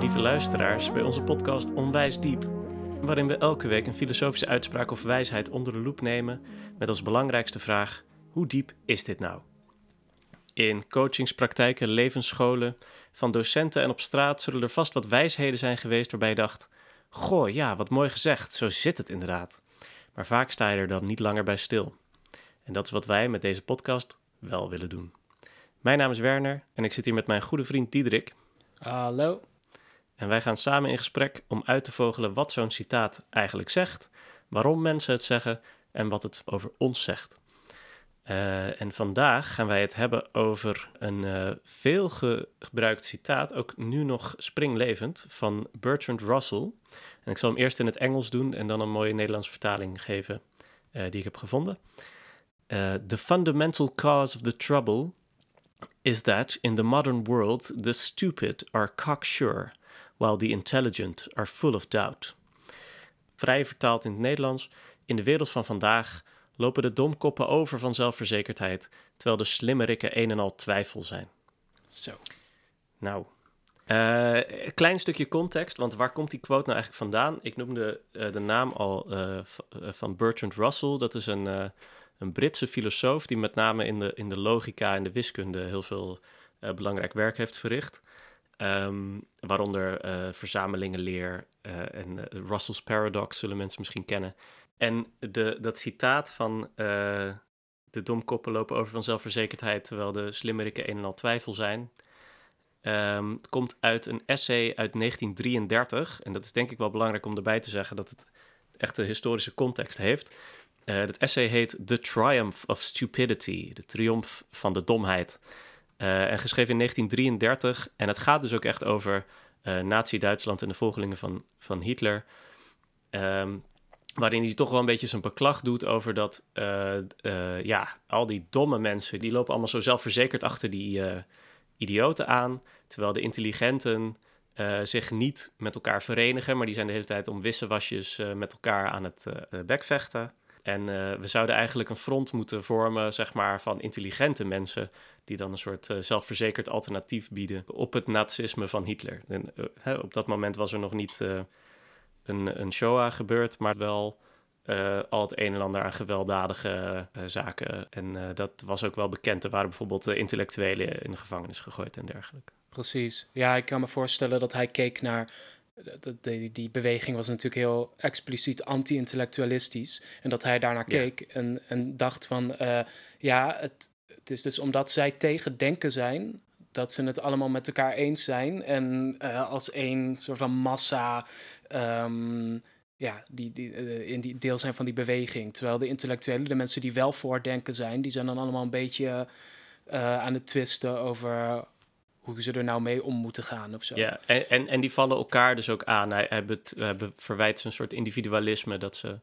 Lieve luisteraars, bij onze podcast Onwijs Diep, waarin we elke week een filosofische uitspraak of wijsheid onder de loep nemen met als belangrijkste vraag: hoe diep is dit nou? In coachingspraktijken, levensscholen, van docenten en op straat zullen er vast wat wijsheden zijn geweest waarbij je dacht: Goh, ja, wat mooi gezegd, zo zit het inderdaad. Maar vaak sta je er dan niet langer bij stil. En dat is wat wij met deze podcast wel willen doen. Mijn naam is Werner en ik zit hier met mijn goede vriend Diederik. Hallo. En wij gaan samen in gesprek om uit te vogelen wat zo'n citaat eigenlijk zegt, waarom mensen het zeggen en wat het over ons zegt. Uh, en vandaag gaan wij het hebben over een uh, veel gebruikt citaat, ook nu nog springlevend, van Bertrand Russell. En ik zal hem eerst in het Engels doen en dan een mooie Nederlandse vertaling geven uh, die ik heb gevonden. the fundamental cause of the trouble is that in the modern world the stupid are cocksure, while the intelligent are full of doubt. Vrij vertaald in het Nederlands, in de wereld van vandaag lopen de domkoppen over van zelfverzekerdheid, terwijl de slimmerikken een en al twijfel zijn. Zo. Nou, een klein stukje context, want waar komt die quote nou eigenlijk vandaan? Ik noemde uh, de naam al uh, van Bertrand Russell. Dat is een een Britse filosoof die met name in de, in de logica en de wiskunde heel veel belangrijk werk heeft verricht. Um, waaronder uh, verzamelingenleer uh, en Russell's Paradox zullen mensen misschien kennen. En de, dat citaat van de domkoppen lopen over van zelfverzekerdheid terwijl de slimmerikken een en al twijfel zijn. Um, komt uit een essay uit 1933. En dat is denk ik wel belangrijk om erbij te zeggen dat het echt een historische context heeft. Het essay heet The Triumph of Stupidity, de triomf van de domheid. Uh, en geschreven in 1933. En het gaat dus ook echt over uh, Nazi-Duitsland en de volgelingen van, van Hitler. Um, waarin hij toch wel een beetje zijn beklag doet over dat, ja, al die domme mensen, die lopen allemaal zo zelfverzekerd achter die idioten aan. Terwijl de intelligenten zich niet met elkaar verenigen, maar die zijn de hele tijd om wisselwasjes met elkaar aan het bekvechten. En uh, we zouden eigenlijk een front moeten vormen, zeg maar, van intelligente mensen. die dan een soort uh, zelfverzekerd alternatief bieden. op het nazisme van Hitler. En, uh, hè, op dat moment was er nog niet een, een Shoah gebeurd, maar wel al het een en ander aan gewelddadige zaken. En dat was ook wel bekend. Er waren bijvoorbeeld intellectuelen in de gevangenis gegooid en dergelijke. Precies. Ja, ik kan me voorstellen dat hij keek naar die, die beweging was natuurlijk heel expliciet anti-intellectualistisch. En dat hij daarnaar keek en, en dacht van, uh, ja, het, het is dus omdat zij tegen denken zijn, dat ze het allemaal met elkaar eens zijn. En uh, als één soort van massa, um, ja, die, die, uh, in die deel zijn van die beweging. Terwijl de intellectuelen, de mensen die wel voordenken zijn, die zijn dan allemaal een beetje aan het twisten over hoe ze er nou mee om moeten gaan of zo. Ja, en, en, en die vallen elkaar dus ook aan. Hij, hij, hij verwijt ze een soort individualisme dat ze,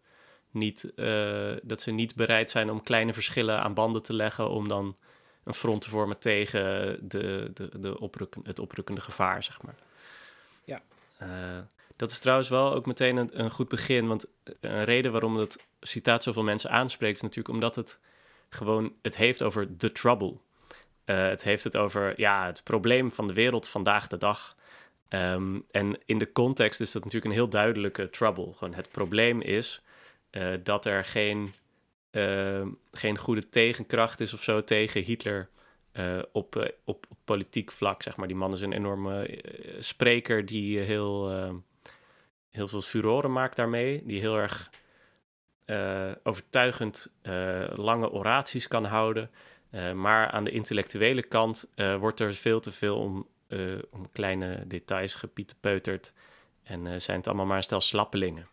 niet, uh, dat ze niet bereid zijn om kleine verschillen aan banden te leggen om dan een front te vormen tegen de, de, de oprukken, het oprukkende gevaar, zeg maar. Ja. Uh, dat is trouwens wel ook meteen een, een, goed begin, want een reden waarom dat citaat zoveel mensen aanspreekt is natuurlijk omdat het gewoon het heeft over the trouble. Uh, het heeft het over ja, het probleem van de wereld vandaag de dag. Um, en in de context is dat natuurlijk een heel duidelijke trouble. Gewoon het probleem is uh, dat er geen, uh, geen goede tegenkracht is of zo tegen Hitler op, op, op, politiek vlak. Zeg maar. Die man is een enorme spreker die heel, heel veel furoren maakt daarmee. Die heel erg overtuigend lange oraties kan houden. Uh, maar aan de intellectuele kant wordt er veel te veel om, om kleine details gepieterpeuterd. En zijn het allemaal maar een stel slappelingen.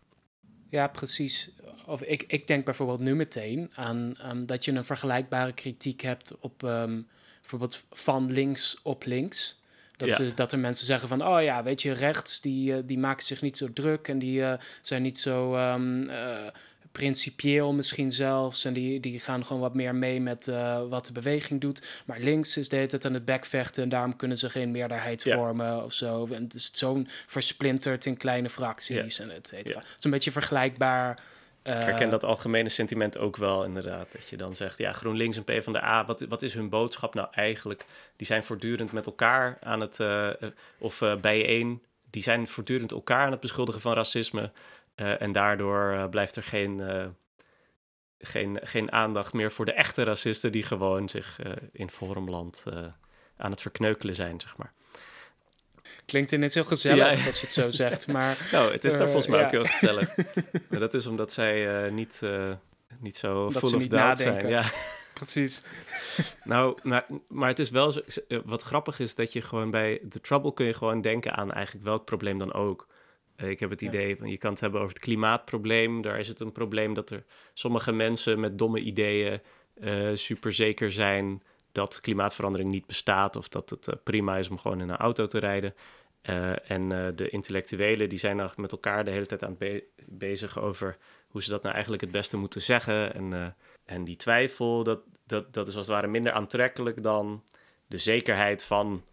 Ja, precies. Of ik, ik denk bijvoorbeeld nu meteen aan, aan dat je een vergelijkbare kritiek hebt op um, bijvoorbeeld van links op links. Dat, ja. ze, dat er mensen zeggen van, oh ja, weet je, rechts, die, die maken zich niet zo druk en die zijn niet zo um, principieel misschien zelfs. En die, die gaan gewoon wat meer mee met uh, wat de beweging doet. Maar links is de hele tijd aan het backvechten en daarom kunnen ze geen meerderheid vormen of zo. En het is zo'n versplinterd in kleine fracties en et cetera. Het is een beetje vergelijkbaar ik herken dat algemene sentiment ook wel, inderdaad. Dat je dan zegt, ja, GroenLinks en PvdA, wat, wat is hun boodschap nou eigenlijk? Die zijn voortdurend met elkaar aan het, uh, of uh, bijeen, die zijn voortdurend elkaar aan het beschuldigen van racisme. Uh, en daardoor blijft er geen, geen, geen aandacht meer voor de echte racisten die gewoon zich in Forumland aan het verkneukelen zijn, zeg maar. Klinkt ineens heel gezellig ja. als je het zo zegt, maar... nou, het is daar volgens mij ook heel gezellig. maar dat is omdat zij niet, niet zo omdat full of doubt zijn. Ja. Precies. nou, maar, maar het is wel zo, wat grappig is dat je gewoon bij The Trouble kun je gewoon denken aan eigenlijk welk probleem dan ook. Ik heb het idee van je kan het hebben over het klimaatprobleem. Daar is het een probleem dat er sommige mensen met domme ideeën uh, super zeker zijn dat klimaatverandering niet bestaat of dat het uh, prima is om gewoon in een auto te rijden. Uh, en de intellectuelen die zijn met elkaar de hele tijd aan het be bezig over hoe ze dat nou eigenlijk het beste moeten zeggen. En, en die twijfel, dat, dat, dat is als het ware minder aantrekkelijk dan de zekerheid van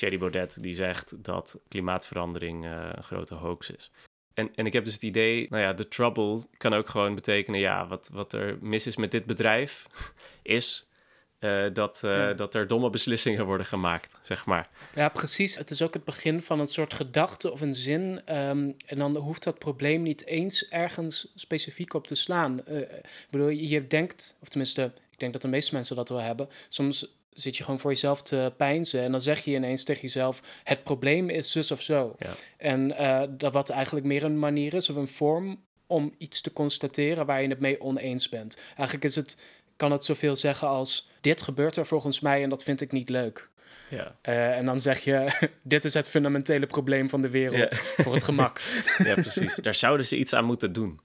Thierry Baudet, die zegt dat klimaatverandering uh, een grote hoax is. En, en ik heb dus het idee, nou ja, de trouble kan ook gewoon betekenen, ja, wat, wat er mis is met dit bedrijf, is uh, dat, uh, ja. dat er domme beslissingen worden gemaakt, zeg maar. Ja, precies. Het is ook het begin van een soort gedachte of een zin. Um, en dan hoeft dat probleem niet eens ergens specifiek op te slaan. Uh, ik bedoel, je denkt, of tenminste, ik denk dat de meeste mensen dat wel hebben. Soms zit je gewoon voor jezelf te pijnzen. En dan zeg je ineens tegen jezelf: het probleem is zus of zo. Ja. En uh, dat wat eigenlijk meer een manier is of een vorm om iets te constateren waar je het mee oneens bent. Eigenlijk is het, kan het zoveel zeggen als: dit gebeurt er volgens mij en dat vind ik niet leuk. Ja. Uh, en dan zeg je: dit is het fundamentele probleem van de wereld ja. voor het gemak. ja, precies. Daar zouden ze iets aan moeten doen.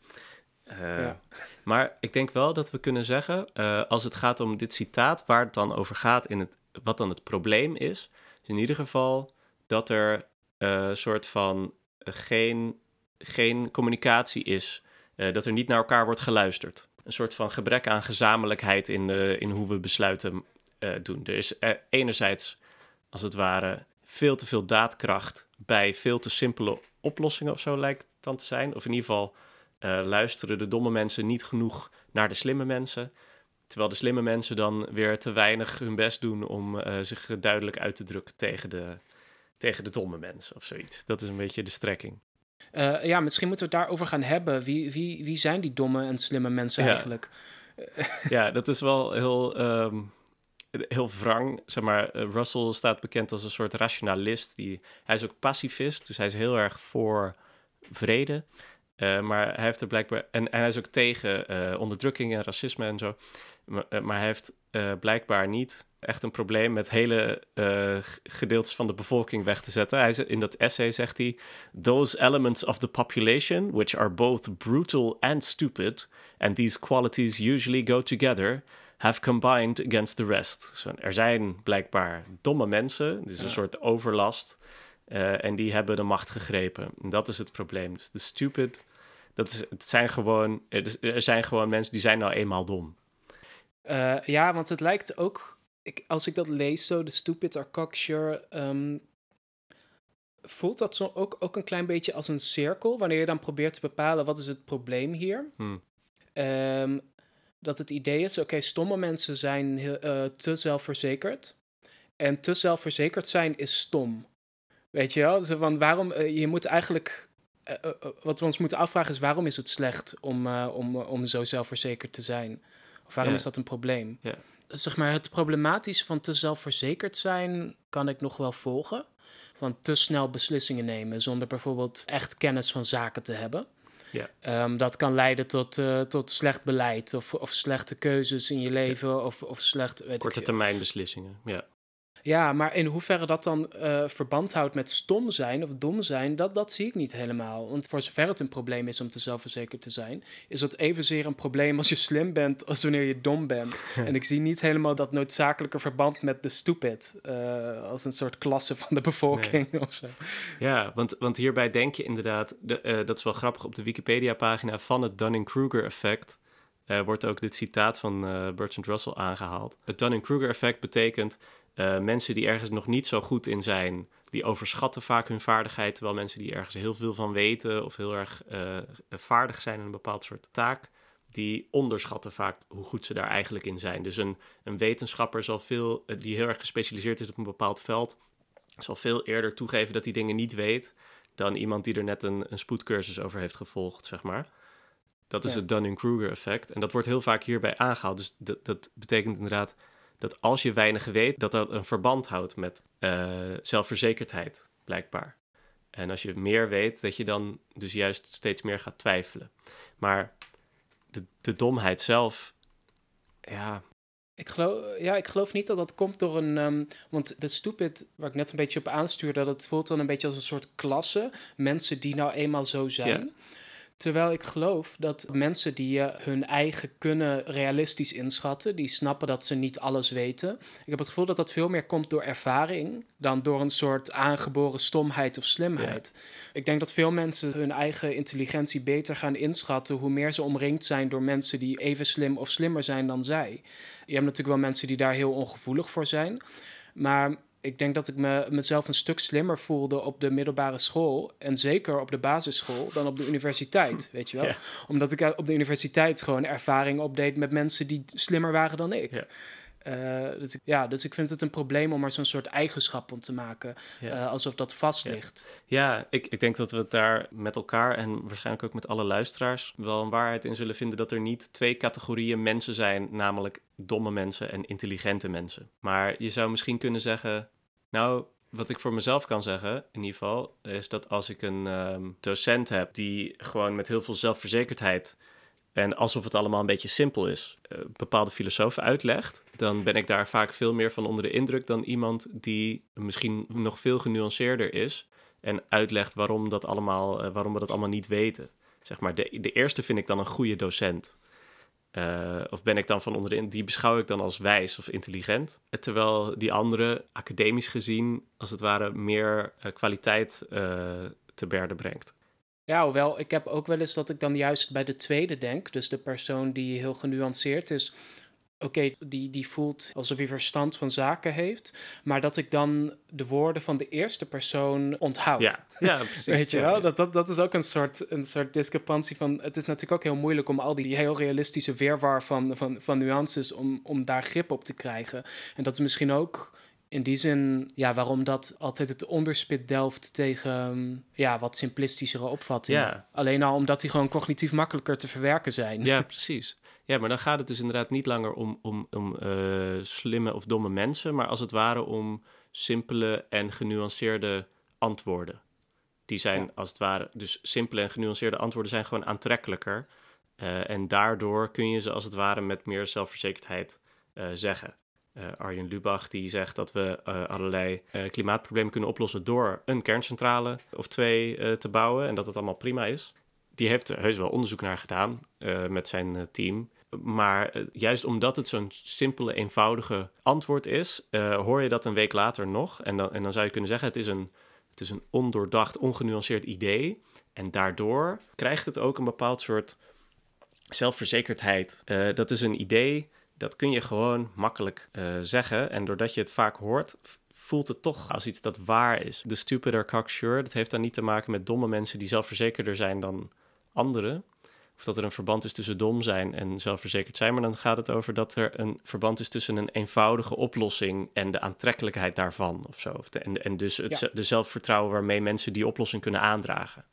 Uh, ja. Maar ik denk wel dat we kunnen zeggen, uh, als het gaat om dit citaat, waar het dan over gaat, in het, wat dan het probleem is, is in ieder geval dat er een uh, soort van geen, geen communicatie is, uh, dat er niet naar elkaar wordt geluisterd. Een soort van gebrek aan gezamenlijkheid in, in hoe we besluiten doen. Er is enerzijds, als het ware, veel te veel daadkracht bij veel te simpele oplossingen of zo lijkt het dan te zijn. Of in ieder geval uh, luisteren de domme mensen niet genoeg naar de slimme mensen. Terwijl de slimme mensen dan weer te weinig hun best doen om uh, zich duidelijk uit te drukken tegen de, tegen de domme mensen of zoiets. Dat is een beetje de strekking. Uh, ja, misschien moeten we het daarover gaan hebben. Wie, wie, wie zijn die domme en slimme mensen ja. eigenlijk? ja, dat is wel heel, um, heel wrang. Zeg maar, Russell staat bekend als een soort rationalist. Die, hij is ook pacifist, dus hij is heel erg voor vrede. Uh, maar hij heeft er blijkbaar. En, en hij is ook tegen uh, onderdrukking en racisme en zo. Maar, uh, maar hij heeft blijkbaar niet echt een probleem met hele gedeeltes van de bevolking weg te zetten. Hij, in dat essay zegt hij: Those elements of the population, which are both brutal and stupid, and these qualities usually go together, have combined against the rest. So, er zijn blijkbaar domme mensen, dus een ja. soort overlast. Uh, en die hebben de macht gegrepen. En dat is het probleem. Dus de stupid, dat is, het zijn gewoon, er zijn gewoon mensen die zijn nou eenmaal dom. Uh, ja, want het lijkt ook, ik, als ik dat lees zo, de stupid are cocksure, um, voelt dat zo ook, ook een klein beetje als een cirkel, wanneer je dan probeert te bepalen wat is het probleem hier. Hmm. Um, dat het idee is, oké, okay, stomme mensen zijn uh, te zelfverzekerd. En te zelfverzekerd zijn is stom. Weet je wel? Van waarom, uh, je moet eigenlijk, uh, uh, wat we ons moeten afvragen is waarom is het slecht om, om, om zo zelfverzekerd te zijn? Of waarom Ja. is dat een probleem? Ja. Zeg maar, het problematische van te zelfverzekerd zijn kan ik nog wel volgen. Van te snel beslissingen nemen zonder bijvoorbeeld echt kennis van zaken te hebben. Ja. Ehm, dat kan leiden tot, uh, tot slecht beleid of, of slechte keuzes in je leven of, of slecht... Weet Korte ik, termijn beslissingen, ja. Ja, maar in hoeverre dat dan uh, verband houdt met stom zijn of dom zijn, dat, dat zie ik niet helemaal. Want voor zover het een probleem is om te zelfverzekerd te zijn, is het evenzeer een probleem als je slim bent als wanneer je dom bent. en ik zie niet helemaal dat noodzakelijke verband met de stupid uh, als een soort klasse van de bevolking nee. of zo. Ja, want, want hierbij denk je inderdaad, de, uh, dat is wel grappig, op de Wikipedia-pagina van het Dunning-Kruger-effect uh, wordt ook dit citaat van uh, Bertrand Russell aangehaald. Het Dunning-Kruger-effect betekent uh, mensen die ergens nog niet zo goed in zijn, die overschatten vaak hun vaardigheid, terwijl mensen die ergens heel veel van weten of heel erg vaardig zijn in een bepaald soort taak, die onderschatten vaak hoe goed ze daar eigenlijk in zijn. Dus een, een wetenschapper zal veel, eh, die heel erg gespecialiseerd is op een bepaald veld, zal veel eerder toegeven dat hij dingen niet weet dan iemand die er net een, een spoedcursus over heeft gevolgd, zeg maar. Dat is het Dunning-Kruger effect. En dat wordt heel vaak hierbij aangehaald. Dus dat, dat betekent inderdaad dat als je weinig weet, dat dat een verband houdt met uh, zelfverzekerdheid, blijkbaar. En als je meer weet, dat je dan dus juist steeds meer gaat twijfelen. Maar de, de domheid zelf, ja. Ik geloof, ja, ik geloof niet dat dat komt door een. Um, want de stupid, waar ik net een beetje op aanstuur, dat het voelt dan een beetje als een soort klasse. Mensen die nou eenmaal zo zijn. Terwijl ik geloof dat mensen die uh, hun eigen kunnen realistisch inschatten, die snappen dat ze niet alles weten. Ik heb het gevoel dat dat veel meer komt door ervaring dan door een soort aangeboren stomheid of slimheid. Ik denk dat veel mensen hun eigen intelligentie beter gaan inschatten hoe meer ze omringd zijn door mensen die even slim of slimmer zijn dan zij. Je hebt natuurlijk wel mensen die daar heel ongevoelig voor zijn. Maar ik denk dat ik me, mezelf een stuk slimmer voelde op de middelbare school. En zeker op de basisschool dan op de universiteit. Weet je wel? Omdat ik op de universiteit gewoon ervaring opdeed met mensen die slimmer waren dan ik. Ja. Uh, dus, ik, ja, dus ik vind het een probleem om er zo'n soort eigenschap van te maken. Uh, alsof dat vast ligt. Ja, ja ik, ik denk dat we het daar met elkaar en waarschijnlijk ook met alle luisteraars wel een waarheid in zullen vinden dat er niet twee categorieën mensen zijn, namelijk domme mensen en intelligente mensen. Maar je zou misschien kunnen zeggen, nou, wat ik voor mezelf kan zeggen, in ieder geval, is dat als ik een ehm, docent heb die gewoon met heel veel zelfverzekerdheid en alsof het allemaal een beetje simpel is, uh, bepaalde filosofen uitlegt, dan ben ik daar vaak veel meer van onder de indruk dan iemand die misschien nog veel genuanceerder is en uitlegt waarom, dat allemaal, uh, waarom we dat allemaal niet weten. Zeg maar, de, de eerste vind ik dan een goede docent. Uh, of ben ik dan van onderin, die beschouw ik dan als wijs of intelligent. Terwijl die andere, academisch gezien, als het ware meer uh, kwaliteit te berden brengt. Ja, hoewel ik heb ook wel eens dat ik dan juist bij de tweede denk. Dus de persoon die heel genuanceerd is oké, die, die voelt alsof hij verstand van zaken heeft, maar dat ik dan de woorden van de eerste persoon onthoud. Ja, ja precies. Weet je wel? Dat, dat, dat is ook een soort, een soort discrepantie van... Het is natuurlijk ook heel moeilijk om al die heel realistische weerwar van, van, van nuances... Om, om daar grip op te krijgen. En dat is misschien ook in die zin, ja, waarom dat altijd het onderspit delft tegen ja, wat simplistischere opvattingen. Ja. Alleen al omdat die gewoon cognitief makkelijker te verwerken zijn. Ja, precies. Ja, maar dan gaat het dus inderdaad niet langer om, om, om uh, slimme of domme mensen, maar als het ware om simpele en genuanceerde antwoorden. Die zijn als het ware, dus simpele en genuanceerde antwoorden zijn gewoon aantrekkelijker. Uh, en daardoor kun je ze als het ware met meer zelfverzekerdheid uh, zeggen. Arjen Lubach die zegt dat we allerlei klimaatproblemen kunnen oplossen door een kerncentrale of twee te bouwen en dat het allemaal prima is die heeft er heus wel onderzoek naar gedaan met zijn team. Maar eh, juist omdat het zo'n simpele, eenvoudige antwoord is, uh, hoor je dat een week later nog. En dan, en dan zou je kunnen zeggen: het is, een, het is een ondoordacht, ongenuanceerd idee. En daardoor krijgt het ook een bepaald soort zelfverzekerdheid. Uh, dat is een idee, dat kun je gewoon makkelijk zeggen. En doordat je het vaak hoort, voelt het toch als iets dat waar is. De stupider cocksure, dat heeft dan niet te maken met domme mensen die zelfverzekerder zijn dan anderen of dat er een verband is tussen dom zijn en zelfverzekerd zijn, maar dan gaat het over dat er een verband is tussen een eenvoudige oplossing en de aantrekkelijkheid daarvan of zo. Of de, en, en dus het de zelfvertrouwen waarmee mensen die oplossing kunnen aandragen.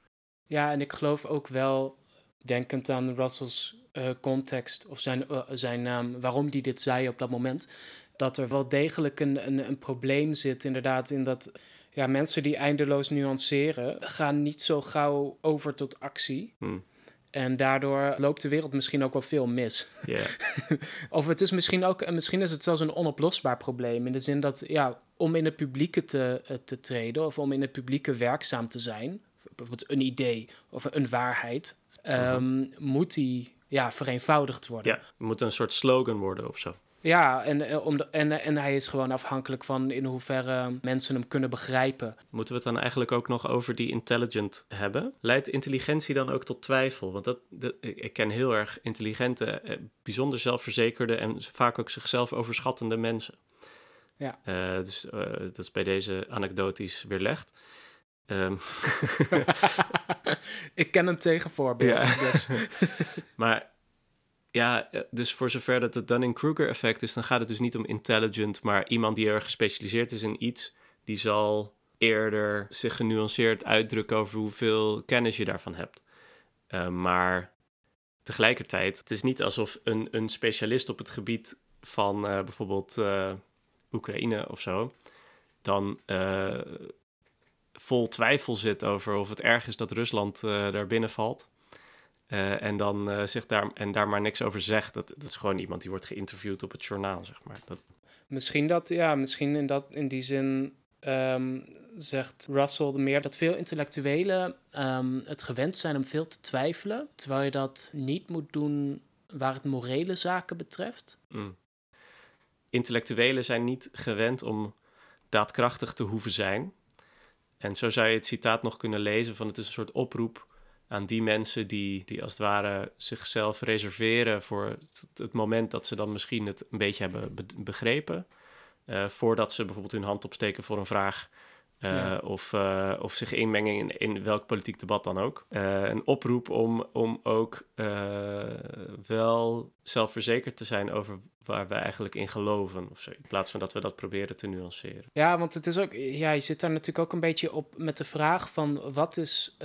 Ja, en ik geloof ook wel, denkend aan Russell's uh, context of zijn, uh, zijn naam, waarom die dit zei op dat moment, dat er wel degelijk een, een, een probleem zit inderdaad in dat ja, mensen die eindeloos nuanceren, gaan niet zo gauw over tot actie. Hmm. En daardoor loopt de wereld misschien ook wel veel mis. Yeah. of het is misschien ook, misschien is het zelfs een onoplosbaar probleem. In de zin dat, ja, om in het publieke te, eh, te treden of om in het publieke werkzaam te zijn, bijvoorbeeld een idee of een waarheid, um, moet die ja, vereenvoudigd worden. Ja, het moet een soort slogan worden of zo. Ja, en, eh, om en, en hij is gewoon afhankelijk van in hoeverre mensen hem kunnen begrijpen. Moeten we het dan eigenlijk ook nog over die intelligent hebben? Leidt intelligentie dan ook tot twijfel? Want dat, ik ken heel erg intelligente, eh, bijzonder zelfverzekerde en vaak ook zichzelf overschattende mensen. Ja. Uh, dus uh, dat is bij deze anekdotisch weerlegd. Um. ik ken een tegenvoorbeeld. Ja. Dus. maar Ja, eh, dus voor zover dat het Dunning-Kruger effect is, dan gaat het dus niet om intelligent, maar iemand die erg gespecialiseerd is in iets, die zal eerder zich genuanceerd uitdrukken over hoeveel kennis je daarvan hebt. Uh, maar tegelijkertijd, het is niet alsof een, een specialist op het gebied van uh, bijvoorbeeld Oekraïne of zo, dan vol twijfel zit over of het erg is dat Rusland daar binnen valt. Uh, en dan uh, zich daar, en daar maar niks over zegt. Dat, dat is gewoon iemand die wordt geïnterviewd op het journaal, zeg maar. Dat... Misschien dat, ja, misschien in, dat, in die zin um, zegt Russell meer dat veel intellectuelen um, het gewend zijn om veel te twijfelen, terwijl je dat niet moet doen waar het morele zaken betreft. Mm. Intellectuelen zijn niet gewend om daadkrachtig te hoeven zijn. En zo zou je het citaat nog kunnen lezen van het is een soort oproep aan die mensen die, die als het ware zichzelf reserveren voor het, moment dat ze dan misschien het een beetje hebben begrepen. Uh, voordat ze bijvoorbeeld hun hand opsteken voor een vraag uh, of, uh, of zich inmengen in, in welk politiek debat dan ook. Uh, een oproep om, om ook wel zelfverzekerd te zijn over waar we eigenlijk in geloven. Of zo, in plaats van dat we dat proberen te nuanceren. Ja, want het is ook, ja, je zit daar natuurlijk ook een beetje op met de vraag van wat is,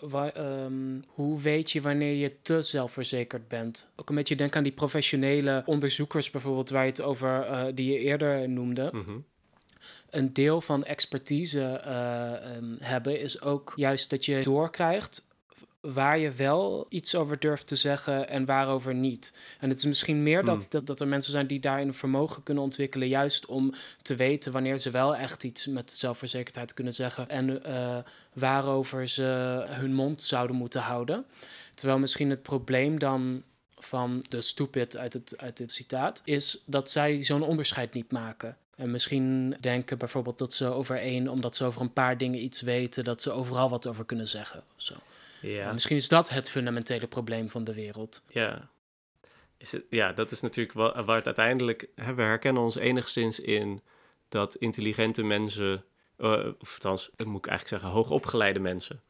wa, um, hoe weet je wanneer je te zelfverzekerd bent? Ook een beetje denk aan die professionele onderzoekers bijvoorbeeld, waar je het over, die je eerder noemde. Mm -hmm een deel van expertise uh, um, hebben is ook juist dat je doorkrijgt waar je wel iets over durft te zeggen en waarover niet. En het is misschien meer dat, hmm. dat, dat er mensen zijn die daarin een vermogen kunnen ontwikkelen, juist om te weten wanneer ze wel echt iets met zelfverzekerdheid kunnen zeggen en uh, waarover ze hun mond zouden moeten houden. Terwijl misschien het probleem dan van de stupid uit, het, uit dit citaat is dat zij zo'n onderscheid niet maken. En misschien denken bijvoorbeeld dat ze over één, omdat ze over een paar dingen iets weten, dat ze overal wat over kunnen zeggen. Of zo. Ja. misschien is dat het fundamentele probleem van de wereld. Ja, is het, ja dat is natuurlijk waar, waar het uiteindelijk. Hè, we herkennen ons enigszins in dat intelligente mensen, uh, of althans, moet ik eigenlijk zeggen, hoogopgeleide mensen,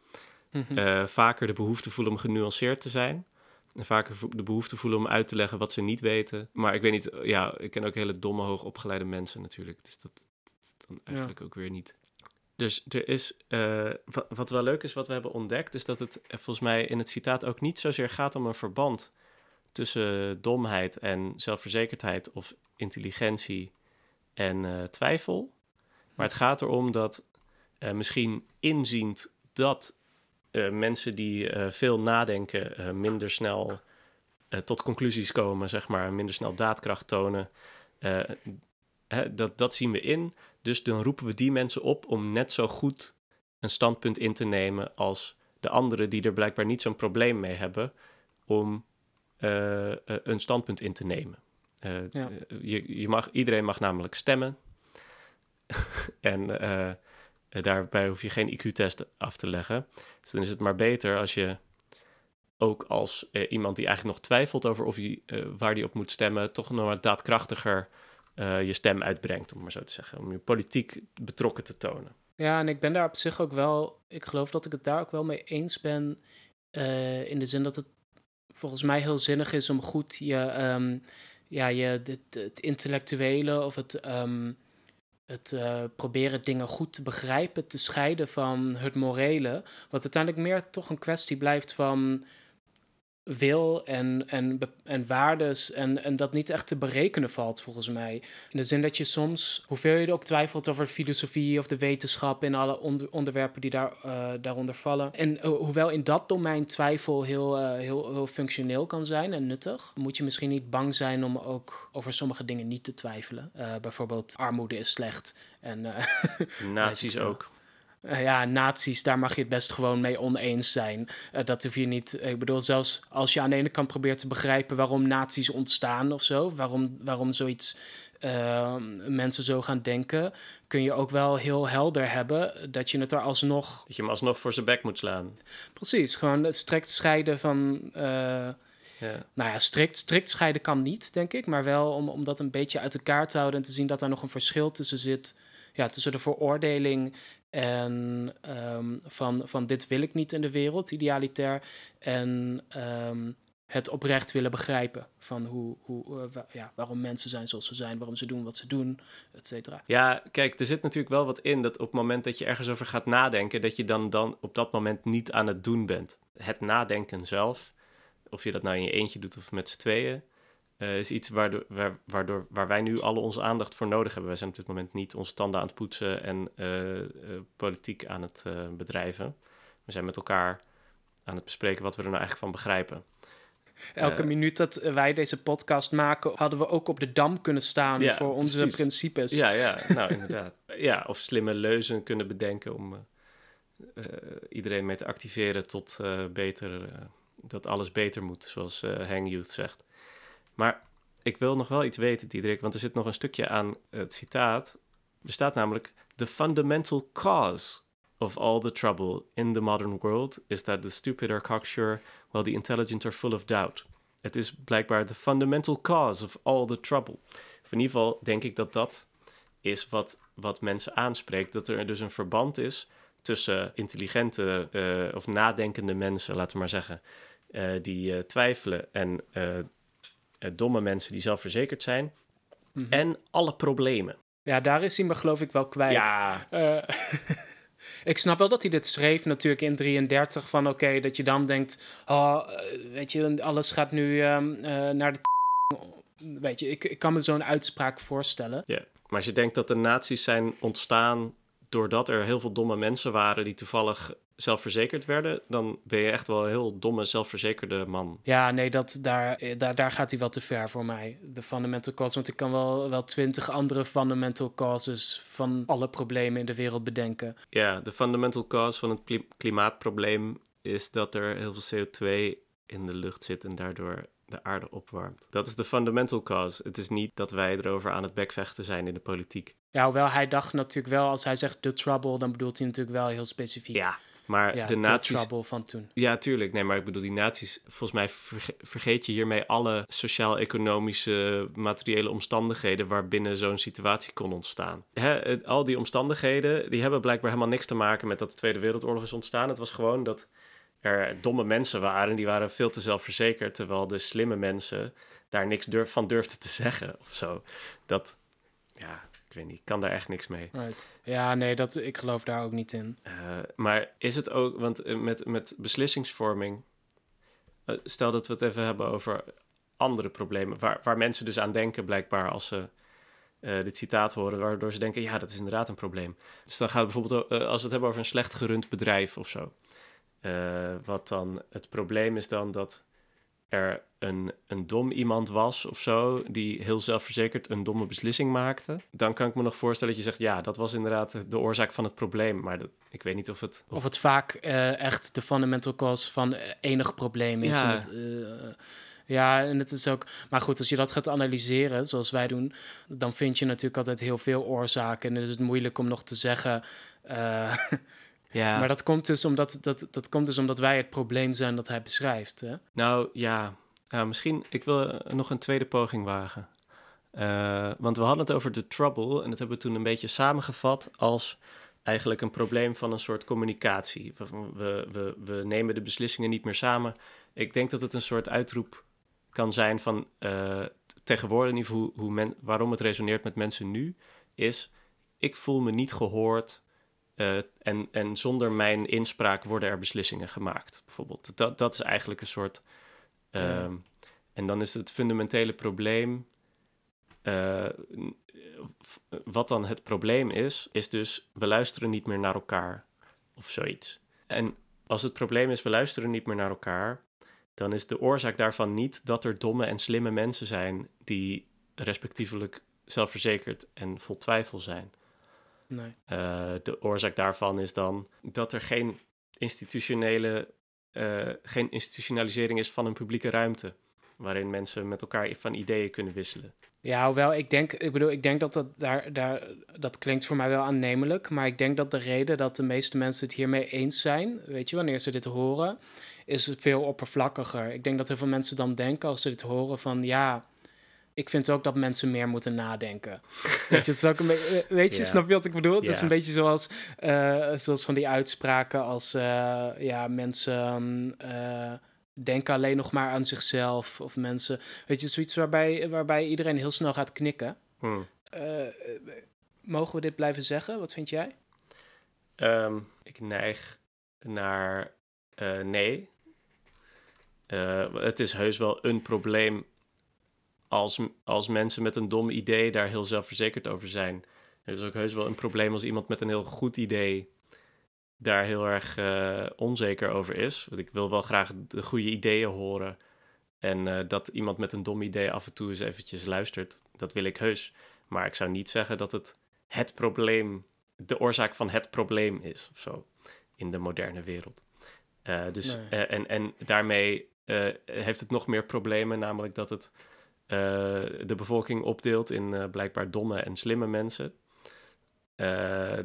mm -hmm. vaker de behoefte voelen om genuanceerd te zijn en vaker de behoefte voelen om uit te leggen wat ze niet weten. Maar ik weet niet, ja, ik ken ook hele domme, hoogopgeleide mensen natuurlijk. Dus dat dan eigenlijk ook weer niet. Dus er is, uh, wat, wat, wel leuk is, wat we hebben ontdekt, is dat het volgens mij in het citaat ook niet zozeer gaat om een verband tussen domheid en zelfverzekerdheid of intelligentie en uh, twijfel. Maar het gaat erom dat uh, misschien inziend dat uh, mensen die uh, veel nadenken uh, minder snel tot conclusies komen, zeg maar, minder snel daadkracht tonen. Hè, dat, dat zien we in. Dus dan roepen we die mensen op om net zo goed een standpunt in te nemen als de anderen die er blijkbaar niet zo'n probleem mee hebben om een standpunt in te nemen. Ja. je, je mag, iedereen mag namelijk stemmen. en eh, daarbij hoef je geen IQ-test af te leggen. Dus dan is het maar beter als je ook als uh, iemand die eigenlijk nog twijfelt over of hij, uh, waar hij op moet stemmen, toch nog wat daadkrachtiger je stem uitbrengt, om maar zo te zeggen. Om je politiek betrokken te tonen. Ja, en ik ben daar op zich ook wel, ik geloof dat ik het daar ook wel mee eens ben. in de zin dat het volgens mij heel zinnig is om goed je, um, ja, je, het, het intellectuele of het. Um, het uh, proberen dingen goed te begrijpen, te scheiden van het morele. Wat uiteindelijk meer toch een kwestie blijft van wil en, en, en waardes en, en dat niet echt te berekenen valt volgens mij. In de zin dat je soms, hoeveel je ook twijfelt over filosofie of de wetenschap en alle onderwerpen die daar, uh, daaronder vallen. En uh, hoewel in dat domein twijfel heel, uh, heel, heel functioneel kan zijn en nuttig, moet je misschien niet bang zijn om ook over sommige dingen niet te twijfelen. bijvoorbeeld armoede is slecht. En, Nazi's ook. Uh, ja, nazi's, daar mag je het best gewoon mee oneens zijn. Uh, dat hoef je niet. Ik bedoel, zelfs als je aan de ene kant probeert te begrijpen waarom nazi's ontstaan of zo, waarom, waarom zoiets uh, mensen zo gaan denken, kun je ook wel heel helder hebben dat je het er alsnog. Dat je hem alsnog voor zijn bek moet slaan. Precies, gewoon het strikt scheiden van. Ja. Nou ja, strikt, strikt scheiden kan niet, denk ik. Maar wel om, om dat een beetje uit elkaar te houden en te zien dat daar nog een verschil tussen zit. Ja, tussen de veroordeling en um, van, van dit wil ik niet in de wereld, idealitair. En um, het oprecht willen begrijpen. Van hoe, hoe, uh, ja, waarom mensen zijn zoals ze zijn, waarom ze doen wat ze doen, et cetera. Ja, kijk, er zit natuurlijk wel wat in dat op het moment dat je ergens over gaat nadenken, dat je dan, dan op dat moment niet aan het doen bent. Het nadenken zelf, of je dat nou in je eentje doet of met z'n tweeën, uh, is iets waardoor, waar, waardoor, waar wij nu alle onze aandacht voor nodig hebben. Wij zijn op dit moment niet onze tanden aan het poetsen en uh, politiek aan het bedrijven. We zijn met elkaar aan het bespreken wat we er nou eigenlijk van begrijpen. Elke minuut dat wij deze podcast maken, hadden we ook op de dam kunnen staan voor onze principes. Ja, ja, nou inderdaad. Ja, of slimme leuzen kunnen bedenken om iedereen mee te activeren tot beter, dat alles beter moet, zoals Hang Youth zegt. Maar ik wil nog wel iets weten, Diederik, want er zit nog een stukje aan het citaat. Er staat namelijk: The fundamental cause of all the trouble in the modern world is that the stupid are cocksure while the intelligent are full of doubt. Het is blijkbaar the fundamental cause of all the trouble. in ieder geval denk ik dat dat is wat, wat mensen aanspreekt. Dat er dus een verband is tussen intelligente uh, of nadenkende mensen, laten we maar zeggen, uh, die uh, twijfelen en eh, domme mensen die zelfverzekerd zijn. Mhm. En alle problemen. Ja, daar is hij me geloof ik wel kwijt. Ja. Uh, ik snap wel dat hij dit schreef natuurlijk in 33 van oké, dat je dan denkt, oh, eh, weet je, alles gaat nu um, uh, naar de weet je, ik, ik kan me zo'n uitspraak voorstellen. Ja, maar als je denkt dat de nazi's zijn ontstaan doordat er heel veel domme mensen waren die toevallig zelfverzekerd werden, dan ben je echt wel een heel domme, zelfverzekerde man. Ja, nee, dat, daar, daar, daar gaat hij wel te ver voor mij. De fundamental cause. Want ik kan wel, wel twintig andere fundamental causes van alle problemen in de wereld bedenken. Ja, de fundamental cause van het klimaatprobleem is dat er heel veel CO2 in de lucht zit en daardoor de aarde opwarmt. Dat is de fundamental cause. Het is niet dat wij erover aan het bekvechten zijn in de politiek. Ja, hoewel hij dacht natuurlijk wel, als hij zegt the trouble, dan bedoelt hij natuurlijk wel heel specifiek. Ja, maar de nazi's... Trouble van toen. Ja, tuurlijk. Nee, maar ik bedoel, die nazi's... Volgens mij vergeet je hiermee alle sociaal-economische materiële omstandigheden... waarbinnen zo'n situatie kon ontstaan. Hè, al die omstandigheden, die hebben blijkbaar helemaal niks te maken... met dat de Tweede Wereldoorlog is ontstaan. Het was gewoon dat er domme mensen waren... die waren veel te zelfverzekerd... terwijl de slimme mensen daar niks durf, van durfden te zeggen of zo. Dat, ja, ik weet niet, ik kan daar echt niks mee. Right. Ja, nee, dat, ik geloof daar ook niet in. Uh, maar is het ook, want eh, met, met beslissingsvorming, uh, stel dat we het even hebben over andere problemen, waar, waar mensen dus aan denken blijkbaar als ze uh, dit citaat horen, waardoor ze denken, ja, dat is inderdaad een probleem. Dus dan gaat het bijvoorbeeld, als we het hebben over een slecht gerund bedrijf of zo, wat dan het probleem is dan dat er een, een dom iemand was of zo, die heel zelfverzekerd een domme beslissing maakte, dan kan ik me nog voorstellen dat je zegt, ja, dat was inderdaad de oorzaak van het probleem. Maar dat, ik weet niet of het... Of, het vaak uh, echt de fundamental cause van enig probleem is. Ja. En het, uh, ja, en het is ook. Maar goed, als je dat gaat analyseren, zoals wij doen, dan vind je natuurlijk altijd heel veel oorzaken. En dan is het moeilijk om nog te zeggen. Uh, Ja. Maar dat komt, dus omdat, dat, dat komt dus omdat wij het probleem zijn dat hij beschrijft. Hè? Nou ja, nou, misschien, ik wil nog een tweede poging wagen. Uh, want we hadden het over de trouble en dat hebben we toen een beetje samengevat als eigenlijk een probleem van een soort communicatie. We, we, we, nemen de beslissingen niet meer samen. Ik denk dat het een soort uitroep kan zijn van uh, tegenwoordig, in hoe, hoe men, waarom het resoneert met mensen nu, is ik voel me niet gehoord uh, en, en zonder mijn inspraak worden er beslissingen gemaakt, bijvoorbeeld. Dat, dat is eigenlijk een soort. Uh, En dan is het fundamentele probleem. Uh, wat dan het probleem is, is dus we luisteren niet meer naar elkaar of zoiets. En als het probleem is we luisteren niet meer naar elkaar, dan is de oorzaak daarvan niet dat er domme en slimme mensen zijn die respectievelijk zelfverzekerd en vol twijfel zijn. Nee. Uh, de oorzaak daarvan is dan dat er geen institutionele, uh, geen institutionalisering is van een publieke ruimte. Waarin mensen met elkaar van ideeën kunnen wisselen. Ja, hoewel ik denk, ik bedoel, ik denk dat dat daar, daar, dat klinkt voor mij wel aannemelijk. Maar ik denk dat de reden dat de meeste mensen het hiermee eens zijn, weet je, wanneer ze dit horen, is veel oppervlakkiger. Ik denk dat heel veel mensen dan denken als ze dit horen van ja, ik vind ook dat mensen meer moeten nadenken. weet je, het is ook een beetje, eh, weet je snap je wat ik bedoel? Het is een beetje zoals, uh, zoals van die uitspraken als uh, ja, mensen. Uh, denken alleen nog maar aan zichzelf. Of mensen, weet je, zoiets waarbij, waarbij iedereen heel snel gaat knikken. Hmm. Eh, eh, mogen we dit blijven zeggen? Wat vind jij? Ehm, ik neig naar eh, nee. Eh, het is heus wel een probleem als, als mensen met een dom idee daar heel zelfverzekerd over zijn. Het is ook heus wel een probleem als iemand met een heel goed idee daar heel erg eh, onzeker over is. Want ik wil wel graag de goede ideeën horen. En eh, dat iemand met een dom idee af en toe eens eventjes luistert, dat wil ik heus. Maar ik zou niet zeggen dat het het probleem, de oorzaak van het probleem is of zo in de moderne wereld. Eh, dus, Nee. en, en daarmee heeft het nog meer problemen, namelijk dat het de bevolking opdeelt in eh, blijkbaar domme en slimme mensen. Eh,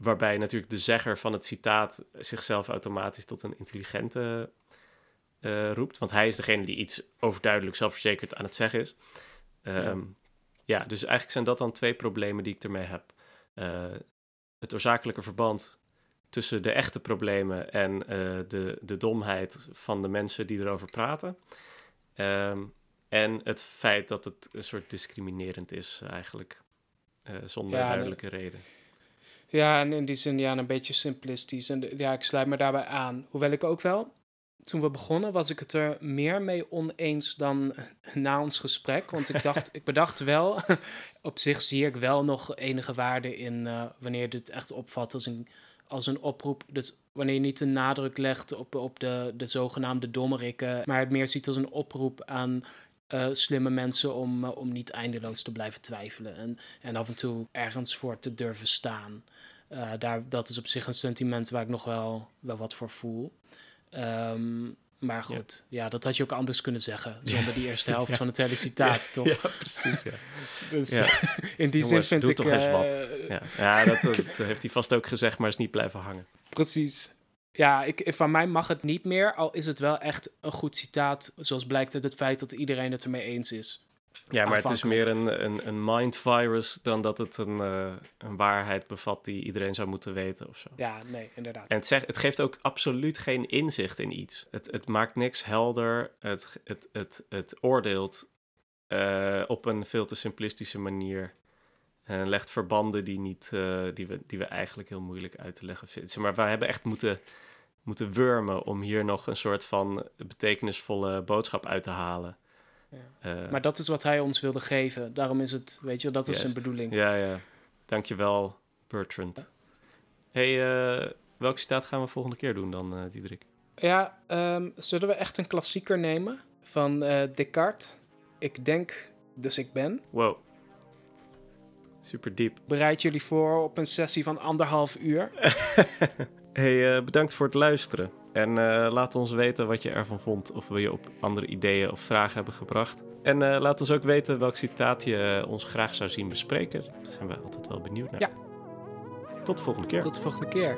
waarbij natuurlijk de zegger van het citaat zichzelf automatisch tot een intelligente eh, roept. Want hij is degene die iets overduidelijk zelfverzekerd aan het zeggen is. Ehm, ja. dus eigenlijk zijn dat dan twee problemen die ik ermee heb. Eh, het oorzakelijke verband tussen de echte problemen en eh, de, de domheid van de mensen die erover praten. Ehm, en het feit dat het een soort discriminerend is eigenlijk. eh, zonder Ja, duidelijke reden. Ja, en in die zin ja, een beetje simplistisch. En ja, ik sluit me daarbij aan. Hoewel ik ook wel, toen we begonnen, was ik het er meer mee oneens dan na ons gesprek. Want ik dacht, ik bedacht wel, op zich zie ik wel nog enige waarde in eh, wanneer dit echt opvat als een, als een oproep. Dus wanneer je niet de nadruk legt op, op de, de zogenaamde dommerikken, maar het meer ziet als een oproep aan eh, slimme mensen om, eh, om niet eindeloos te blijven twijfelen. En, en af en toe ergens voor te durven staan. Eh, daar, dat is op zich een sentiment waar ik nog wel, wel wat voor voel. Ehm, maar goed, ja. dat had je ook anders kunnen zeggen. Zonder die eerste helft Ja. van het hele citaat, toch? Ja, precies. Ja. Dus Ja. in die Jongens, zin vind doe ik... toch eens wat. Ja, ja dat, dat heeft hij vast ook gezegd, maar is niet blijven hangen. Precies. Ja, ik, van mij mag het niet meer, al is het wel echt een goed citaat, zoals blijkt uit het feit dat iedereen het ermee eens is. Ja, maar het is meer een, een, een mind virus dan dat het een, eh, een waarheid bevat die iedereen zou moeten weten of zo. Ja, nee, inderdaad. En het, zegt, het geeft ook absoluut geen inzicht in iets. Het, het maakt niks helder. Het, het, het, het oordeelt eh, op een veel te simplistische manier. En legt verbanden die, niet, eh, die, we, die we eigenlijk heel moeilijk uit te leggen vinden. Maar we hebben echt moeten, moeten wurmen om hier nog een soort van betekenisvolle boodschap uit te halen. Ja. Eh, Maar dat is wat hij ons wilde geven. Daarom is het, weet je, dat is zijn bedoeling. Ja, ja. Dankjewel, Bertrand. hey, eh, welk citaat gaan we volgende keer doen dan, eh Diederik? Ja, ehm, zullen we echt een klassieker nemen van eh, Descartes? Ik denk, dus ik ben. Wow. Super diep. Bereid jullie voor op een sessie van anderhalf uur. hey, eh, bedankt voor het luisteren. En eh, laat ons weten wat je ervan vond. Of we je op andere ideeën of vragen hebben gebracht. En eh, laat ons ook weten welk citaat je ons graag zou zien bespreken. Daar zijn we altijd wel benieuwd naar. Ja. Tot de volgende keer. Tot de volgende keer.